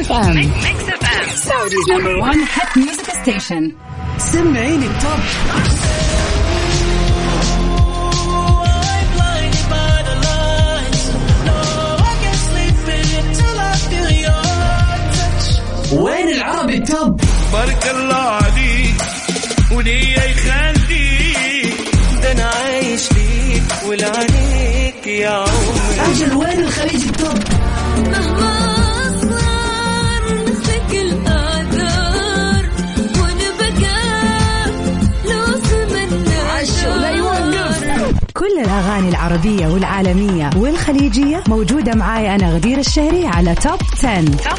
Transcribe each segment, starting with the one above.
FM Mix FM Saudi's number 1 hit music station سمعيني ال top وين العربي ال top؟ بارك الله عليك ولي يخليك. ده أنا عايش فيك ولعنيك يا عمري. أجل وين الخليج ال top؟ الأغاني العربية والعالمية والخليجية موجودة معاي أنا غدير الشهري على Top 10. Top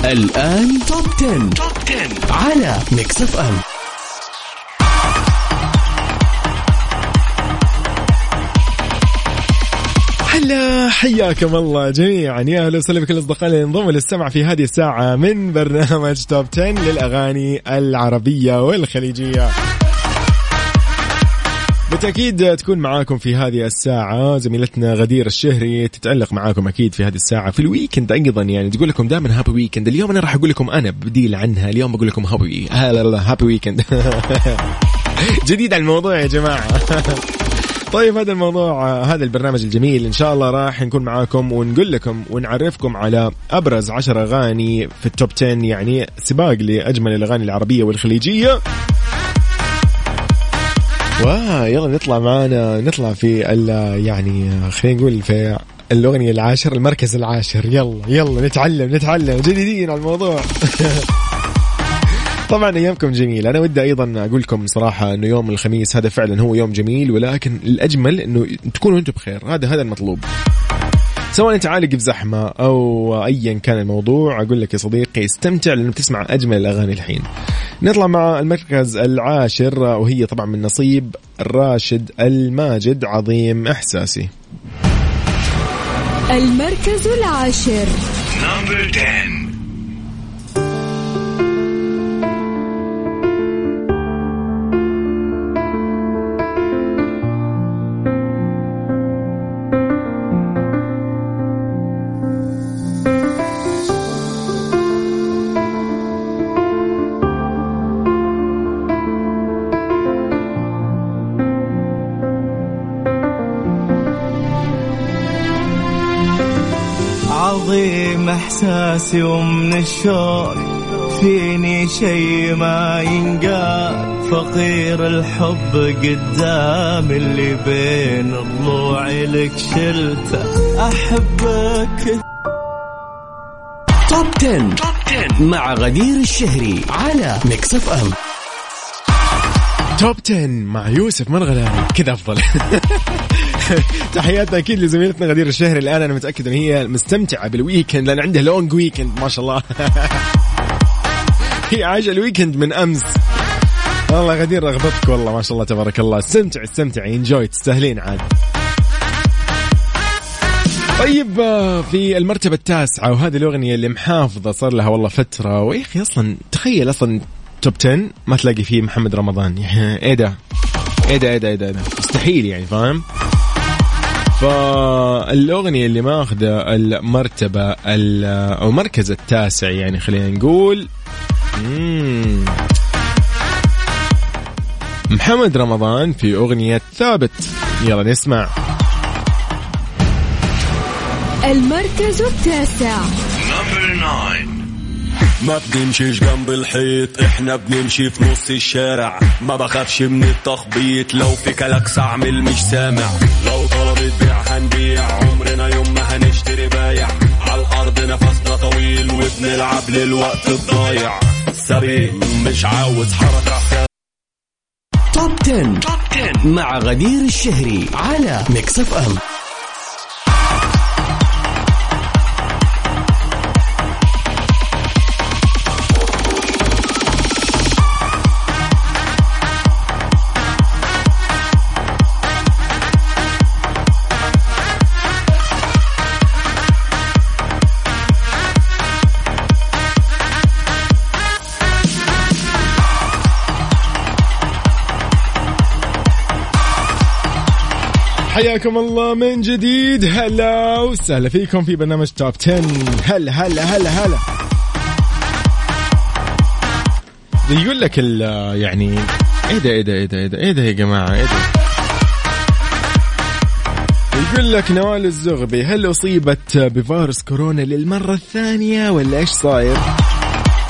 10 الآن Top 10. Top 10 على Mix FM هلا حياكم الله جميعا يا أهلا وسهلا بكل أصدقائنا اللي انضموا للسمع في هذه الساعة من برنامج Top 10 للأغاني العربية والخليجية. بالتأكيد تكون معاكم في هذه الساعة. زميلتنا غدير الشهري تتألق معاكم أكيد في هذه الساعة. في ال weekend أيضا يعني تقول لكم دائما happy weekend اليوم أنا راح أقول لكم أنا بديل عنها. اليوم بقول لكم happy happy weekend جديد على الموضوع يا جماعة. طيب هذا الموضوع هذا البرنامج الجميل. إن شاء الله راح نكون معاكم ونقول لكم ونعرفكم على أبرز عشر أغاني في ال Top 10 يعني سباق لأجمل الأغاني العربية والخليجية. واه يلا نطلع معانا نطلع في ال- يعني خلينا نقول في الأغنية العاشر المركز العاشر. يلا يلا نتعلم نتعلم جديدين على الموضوع. طبعا أيامكم جميلة. أنا ودي أيضا أقول لكم صراحة إنه يوم الخميس هذا فعلا هو يوم جميل ولكن الأجمل إنه تكونوا أنتم بخير. هذا هذا المطلوب. سواء أنت عالق في زحمه أو ايا كان الموضوع أقول لك يا صديقي استمتع لأنه بتسمع أجمل الأغاني الحين. نطلع مع المركز العاشر وهي طبعا من نصيب راشد الماجد عظيم إحساسي. المركز العاشر. نمبر 10 عظيم إحساسي ومن الشوق. فيني شي ما ينقال. فقير الحب قدام اللي بين ضلوعي لك شلته. أحبك. Top 10. Top 10 مع غدير الشهري على Mix FM Top 10 مع يوسف مرغلاني كذا أفضل. تحياتنا أكيد لزميلتنا غدير الشهري. الآن أنا متأكد إن هي مستمتعة بال weekend لأن عندها long weekend ما شاء الله. هي عايشة ال weekend من أمس. والله غدير رغبتك والله ما شاء الله تبارك الله. استمتع استمتع enjoy تستاهلين عاد. طيب في المرتبة التاسعة وهذه الأغنية اللي محافظة صار لها والله فترة. ويا أخي أصلا تخيل أصلا Top 10 ما تلاقي فيه محمد رمضان. ده. إيه ده إيه ده إيه ده, إيه ده؟ مستحيل يعني فاهم؟ فالأغنية اللي ماخذة المرتبة ال- أو المركز التاسع يعني خلينا نقول. مم. محمد رمضان في أغنية ثابت. يلا نسمع. المركز التاسع. نمبر 9 ما بنمشيش جنب الحيط إحنا بنمشي في نص الشارع. ما بخافش من التخبيط لو في كلاكس اعمل مش سامع. نفسنا طويل وبنلعب للوقت الضايع. سريع مش عاوز حركة. Top 10. Top 10 مع غدير الشهري على Mix FM. حياكم الله من جديد. هلا وسهلا فيكم في برنامج توب 10 هلا هلا هلا هلا. يقول لك يعني إيه ده إيه ده إيه ده إيه ده إيه ده يا جماعة إيه ده؟ يقول لك نوال الزغبي هل أصيبت بفيروس كورونا للمرة الثانية ولا إيش صاير؟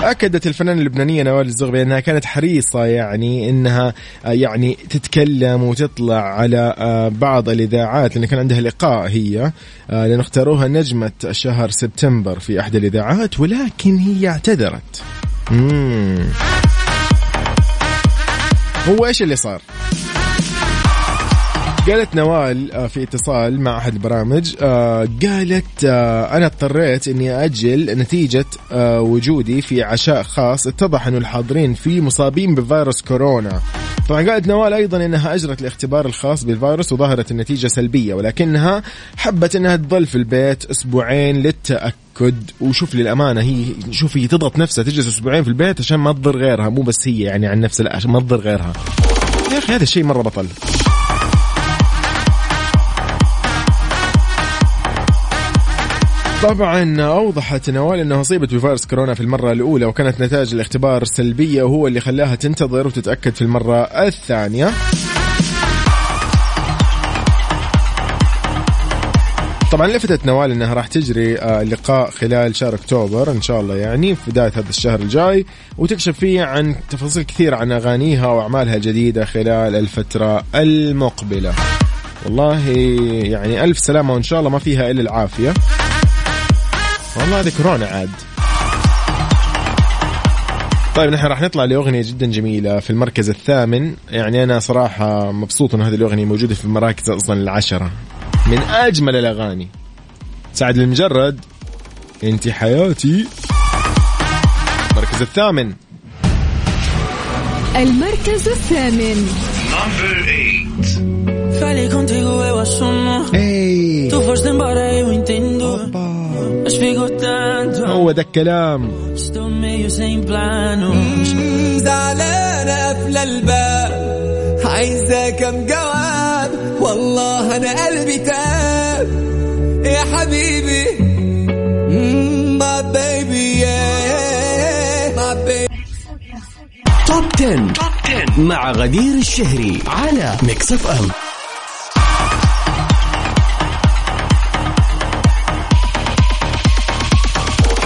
أكدت الفنانة اللبنانية نوال الزغبي أنها كانت حريصة يعني أنها آه، يعني تتكلم وتطلع على آه، بعض الإذاعات لأن كان عندها لقاء هي آه، لأن اختاروها نجمة شهر سبتمبر في أحد الإذاعات ولكن هي اعتذرت مم. هو إيش اللي صار؟ قالت نوال آه، في اتصال مع أحد البرامج آه، قالت آه، أنا اضطريت إني أجل نتيجة وجودي في عشاء خاص اتضح إنه الحاضرين فيه مصابين بفيروس كورونا. طبعا قالت نوال أيضا إنها أجرت الاختبار الخاص بالفيروس وظهرت النتيجة سلبية ولكنها حبت إنها تظل في البيت أسبوعين للتأكد. وشوف للأمانة هي شوفي تضغط نفسها تجلس أسبوعين في البيت عشان ما تضر غيرها مو بس هي يعني عن نفسها لا عشان ما تضر غيرها. يا أخي هذا الشيء مرة بطل. طبعا أوضحت نوال أنها أصيبت بفيروس كورونا في المرة الأولى وكانت نتائج الاختبار سلبيه وهو اللي خلاها تنتظر وتتأكد في المرة الثانية طبعا لفتت نوال أنها راح تجري آه، لقاء خلال شهر أكتوبر إن شاء الله يعني في بداية هذا الشهر الجاي وتكشف فيه عن تفاصيل كثير عن أغانيها وأعمالها الجديدة خلال الفترة المقبلة. والله يعني ألف سلامة وإن شاء الله ما فيها إلا العافية. والله هذه كورونا عاد. طيب نحن راح نطلع لأغنية جدا جميلة في المركز الثامن. يعني أنا صراحة مبسوط ان هذه الأغنية موجودة في المراكز أصلا العشرة. من أجمل الأغاني. سعد المجرد أنت حياتي. المركز الثامن. المركز الثامن. Number eight. Falei contigo, eu assumo. Tu foste embora, eu entendo. Mas ficou tanto. هو ذا الكلام Estou meio sem planos. زعلانة قافلة الباب عايزة كم جواب والله أنا قلبي تاب يا حبيبي my baby my baby Top 10. مع غدير الشهري على Mix FM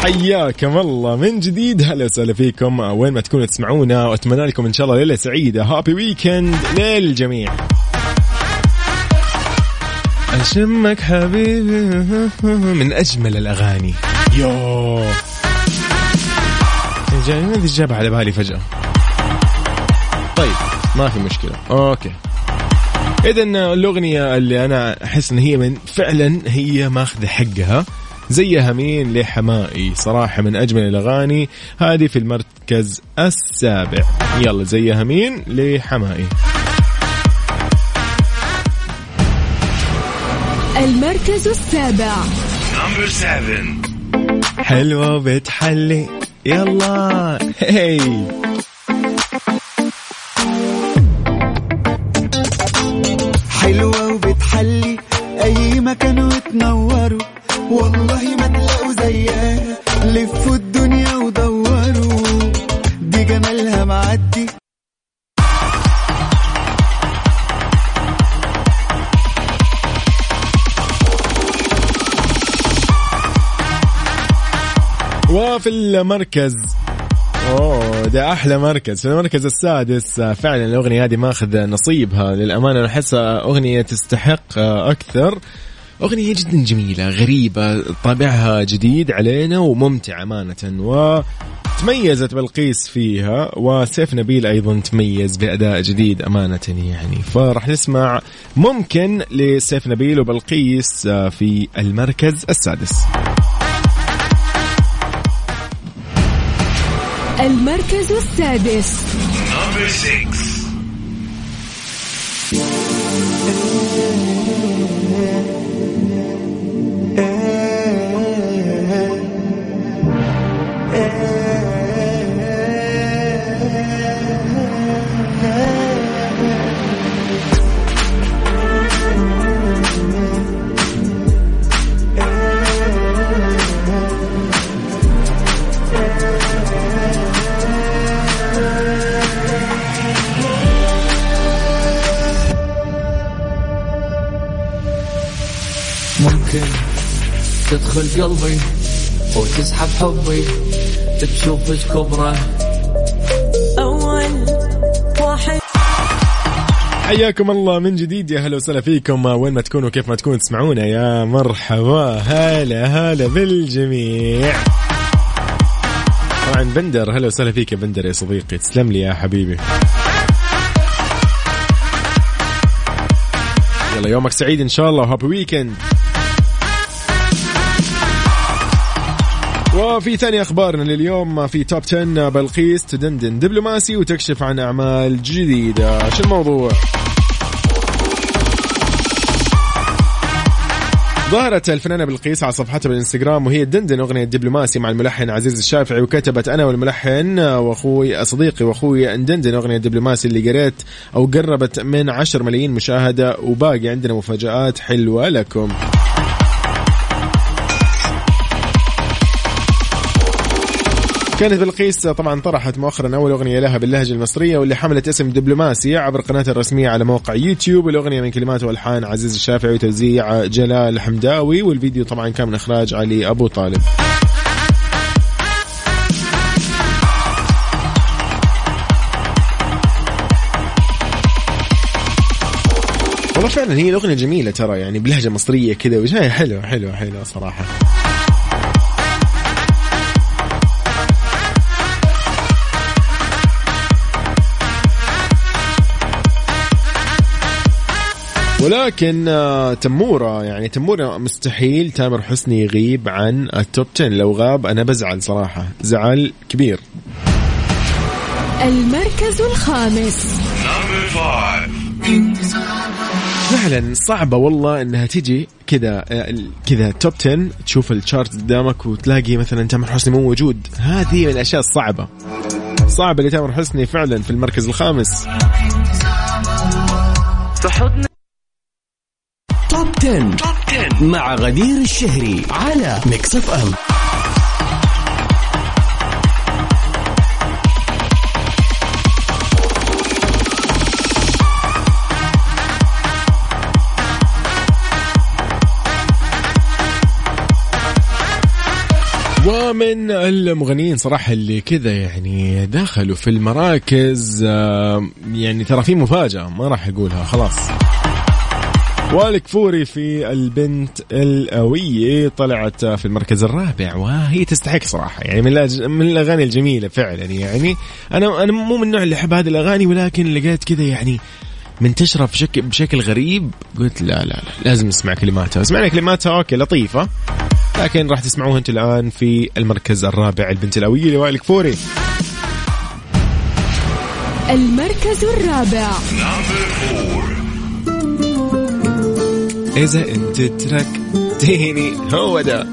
حياكم الله. من جديد هلا وسهلا فيكم. وين ما تكونوا تسمعونا وأتمنى لكم إن شاء الله ليلة سعيدة. Happy weekend للجميع. أشمك حبيبي. من أجمل الأغاني. يو جاي أدري جاب على بالي فجأة. طيب ما في مشكلة. Okay. اذا الأغنية اللي أنا أحس إن هي من فعلا هي ماخذة حقها. زيها مين لحماقي. صراحة من أجمل الأغاني هذه في المركز السابع. يلا زيها مين لحماقي. المركز السابع. Number seven. حلوة بتحلي يلا. هي حلوة وبتحلي. أي مكان وتنوروا. والله ما تلاقوا زيها. لفوا الدنيا ودوروا. دي جمالها معدي. وفي المركز أوه ده أحلى مركز. في المركز السادس فعلا الأغنية هذه ماخذ نصيبها. للأمانة أنا أحسها أغنية تستحق أكثر. أغنية جدا جميلة غريبة طابعها جديد علينا وممتع أمانة وتميزت بلقيس فيها وسيف نبيل أيضا تميز بأداء جديد أمانة يعني. فراح نسمع ممكن لسيف نبيل وبلقيس آه، في المركز السادس. المركز السادس. Six. تدخل قلبي وتسحب حبي تشوف إيش كبره أول واحد. حياكم الله من جديد. يا هلا وسهلا فيكم. وين ما تكونوا كيف ما تكونوا تسمعونا يا مرحبا. هلا هلا بالجميع. طبعا بندر هلا وسهلا فيك يا بندر يا صديقي. تسلم لي يا حبيبي. يلا يومك سعيد إن شاء الله. وهابي ويكند وفي ثاني أخبارنا لليوم في توب 10 بلقيس تدندن دبلوماسي وتكشف عن أعمال جديدة. شو الموضوع؟ ظهرت الفنانة بلقيس على صفحتها بالإنستغرام وهي تدندن أغنية دبلوماسي مع الملحن عزيز الشافعي وكتبت أنا والملحن وأخوي صديقي وأخوي ندندن أغنية دبلوماسي اللي قريت أو قربت من 10 ملايين مشاهدة وباقي عندنا مفاجآت حلوة لكم. كانت بلقيس طبعا طرحت مؤخرا أول أغنية لها باللهجة المصرية واللي حملت اسم دبلوماسي عبر قناتها الرسمية على موقع يوتيوب. الأغنية من كلمات وألحان عزيز الشافعي وتوزيع جلال حمداوي. والفيديو طبعا كان من إخراج علي أبو طالب. والله فعلا هي الأغنية جميلة ترى يعني بلهجة مصرية كذا وجاية حلوة حلوة حلوة صراحة. ولكن آه، تمورة يعني تمورة مستحيل تامر حسني يغيب عن التوب 10 لو غاب أنا بزعل صراحة. زعل كبير. المركز الخامس. فعلا صعبة والله إنها تجي كذا آه، كذا Top 10 تشوف ال chart قدامك وتلاقي مثلا تامر حسني مو موجود. هذه من الأشياء الصعبة. صعب اللي تامر حسني فعلا في المركز الخامس. Top 10. مع غدير الشهري على Mix FM ومن المغنيين صراحة اللي كذا يعني دخلوا في المراكز يعني ترى في مفاجأة ما راح أقولها خلاص. والكفوري في البنت القوية طلعت في المركز الرابع وهي تستحق صراحة. يعني من الأج- من الأغاني الجميلة فعلا يعني. أنا أنا مو من النوع اللي أحب هذه الأغاني ولكن لقيت كذا يعني منتشرة بشكل بشكل غريب. قلت لا لا لا لازم نسمع كلماتها. سمعنا كلماتها أوكي لطيفة. لكن راح تسمعوها أنتم الآن في المركز الرابع البنت القويه لوائل كفوري المركز الرابع. إذا أنت تركتيني هو ده.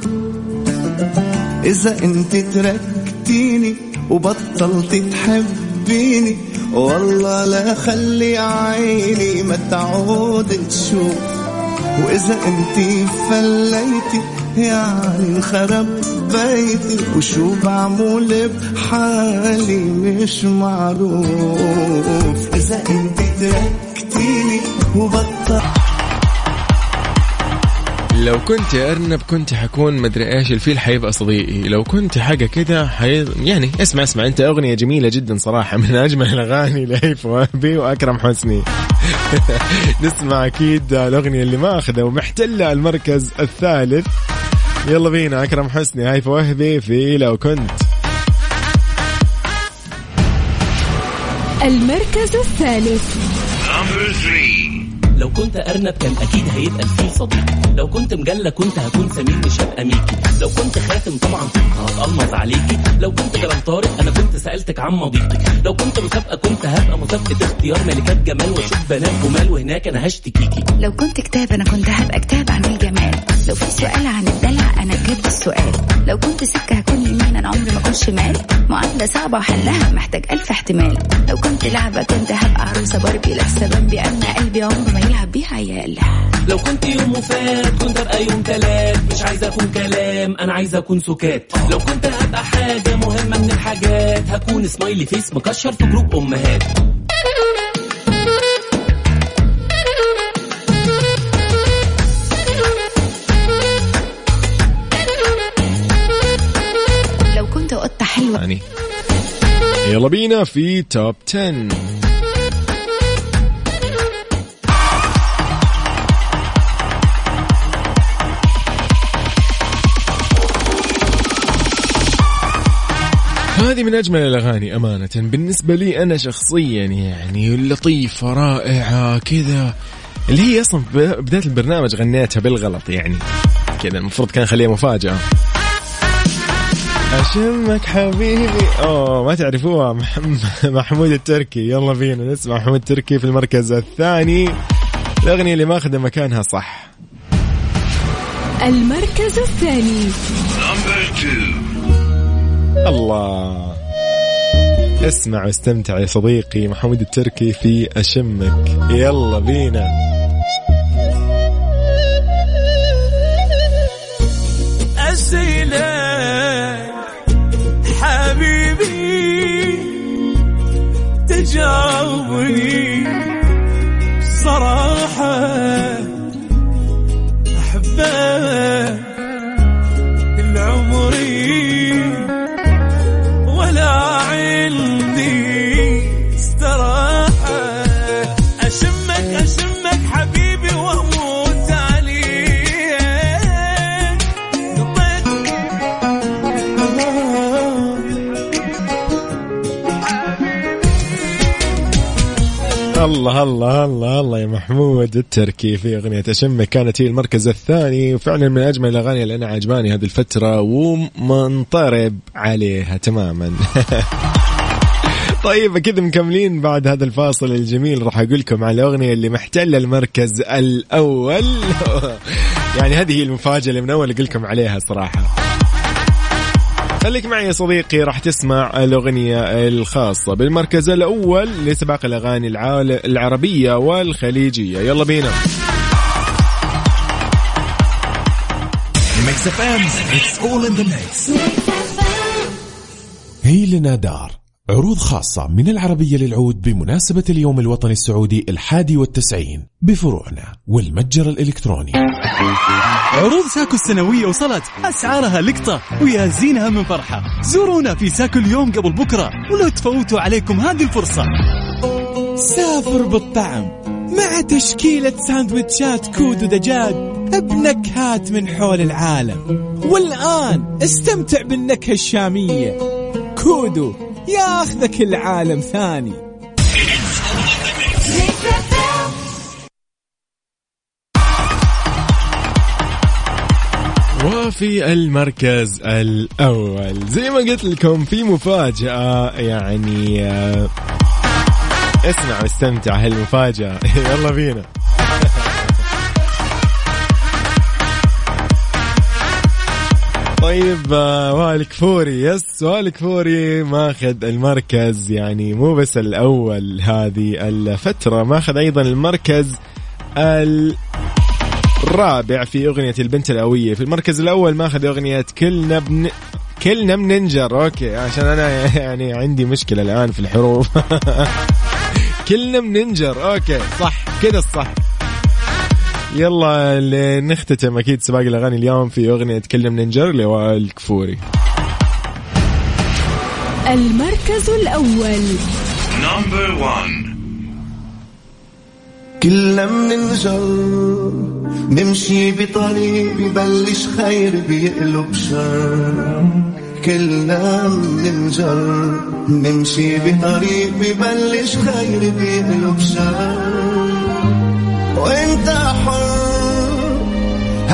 إذا أنت تركتيني وبطلت تحبيني والله لا خلي عيني ما تعود تشوف. وإذا أنت فليتي يعني انخرب بيتي. وشو بعمل بحالي مش معروف. إذا أنت تركتيني وبطلت لو كنت أرنب كنت حكون مدري إيش الفيل حيبقى صديقي لو كنت حاجة كذا حي... يعني اسمع اسمع أنت أغنية جميلة جدا صراحة من أجمل الأغاني لهيف وهبي وأكرم حسني. نسمع أكيد الأغنية اللي ما أخذها ومحتلة المركز الثالث. يلا بينا أكرم حسني هايف وهبي في لو كنت. المركز الثالث. لو كنت أرنب كان أكيد هيبقى الفيل صديقي. لو كنت مجلة كنت هكون سمير مش هبقى ميكي. لو كنت خاتم طبعا كنت عليكي. لو كنت جبل طارق أنا كنت سألتك عن مضيقك لو كنت مسابقة كنت هبقى مسابقة اختيار ملكات جمال وأشوف بنات جمال وهناك أنا هشتكيكي لو كنت كتاب أنا كنت هبقى كتاب عن الجمال. لو في سؤال عن الدلع أنا أجيب السؤال. لو كنت سكة هكون يمين أنا عمري ما أكون شمال. معادله صعبة وحلها محتاج ألف احتمال. لو كنت لعبة كنت هبقى عروسة باربي. لابسه بامبي اما قلبي عمره ما نشغلها بيها يا إله لو كنت يوم وفات كنت ابقى يوم تلات. مش عايز أكون كلام أنا عايز أكون سكات. لو كنت هبقى حاجة مهمة من الحاجات هكون smiley face مكشر في group أمهات. لو كنت حلوة. يعني. يلا بينا في توب 10 هذه من أجمل الأغاني أمانة. بالنسبة لي أنا شخصيا يعني لطيفة رائعة كذا اللي هي أصلا بداية البرنامج غنيتها بالغلط يعني. كذا المفروض كان خليها مفاجأة. أشمك حبيبي. أوه ما تعرفوها محم- محمود التركي. يلا بينا نسمع محمود التركي في المركز الثاني. الأغنية اللي ماخذة مكانها صح. المركز الثاني. الله. اسمع واستمتع يا صديقي محمود التركي في أشمك. يلا بينا. الله الله الله الله يا محمود التركي في أغنية أشمك كانت هي المركز الثاني وفعلا من أجمل الأغاني اللي أنا عجباني هذه الفترة ومنطرب عليها تماما. طيب كذا مكملين بعد هذا الفاصل الجميل. راح أقول لكم على الاغنيه اللي محتلة المركز الأول. يعني هذه هي المفاجأة اللي من أول أقول لكم عليها صراحة. خليك معي يا صديقي راح تسمع الأغنية الخاصة بالمركز الأول لسباق الأغاني العال- العربية والخليجية. يلا بينا. Mix FM it's all in the mix هي لنا دار عروض خاصة من العربية للعود بمناسبة اليوم الوطني السعودي الحادي والتسعين بفروعنا والمتجر الإلكتروني. عروض ساكو السنوية وصلت. أسعارها لقطة ويا زينها من فرحة. زورونا في ساكو اليوم قبل بكرة ولا تفوتوا عليكم هذه الفرصة. سافر بالطعم مع تشكيلة ساندويتشات كود ودجاج بنكهات من حول العالم. والآن استمتع بالنكهة الشامية. كودو ياخذك العالم ثاني. وفي المركز الأول زي ما قلت لكم في مفاجأة يعني آه، اسمع واستمتع هالمفاجأة. يلا بينا. طيب آه، وائل كفوري yes وائل كفوري ماخذ المركز. يعني مو بس الأول هذه الفترة ماخذ أيضا المركز ال الرابع في أغنية البنت القوية في المركز الأول ماخذ أغنية كلنا بن... كلنا بننجر. أوكي عشان أنا يعني عندي مشكلة الآن في الحروف. كلنا بننجر. أوكي صح كده الصح. يلا نختتم أكيد سباق الأغاني اليوم في أغنية كلنا بننجر لوائل الكفوري المركز الأول. Number one. كلنا مننجر نمشي بطريق ببلش خير بيقلب شر. كلنا مننجر نمشي بطريق ببلش خير بيقلب شر. وانت حر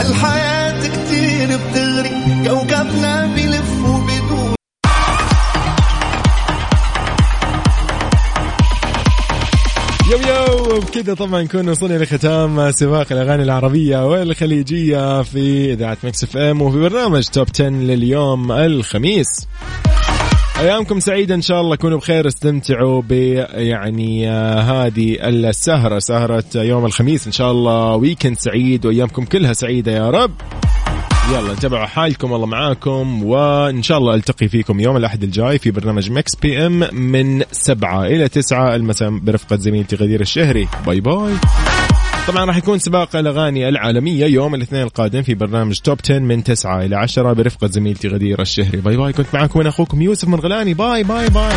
هالحياة كتير بتغري كوكبنا بلف وبدور يو يو وبكذا طبعا نكون وصلنا لختام سباق الأغاني العربية والخليجية في إذاعة Mix FM وفي برنامج Top 10 لليوم الخميس. أيامكم سعيدة إن شاء الله. كونوا بخير استمتعوا ب يعني آه، هذه السهرة سهرة يوم الخميس. إن شاء الله weekend سعيد وأيامكم كلها سعيدة يا رب. يلا تابعوا حالكم الله معاكم. وإن شاء الله ألتقي فيكم يوم الأحد الجاي في برنامج Mix PM من سبعة إلى تسعة المساء برفقة زميلتي غدير الشهري. bye bye. طبعا راح يكون سباق الأغاني العالمية يوم الاثنين القادم في برنامج Top 10 من 9 إلى 10 برفقة زميلتي غدير الشهري. bye bye كنت معكم أنا أخوكم يوسف مرغلاني bye bye bye.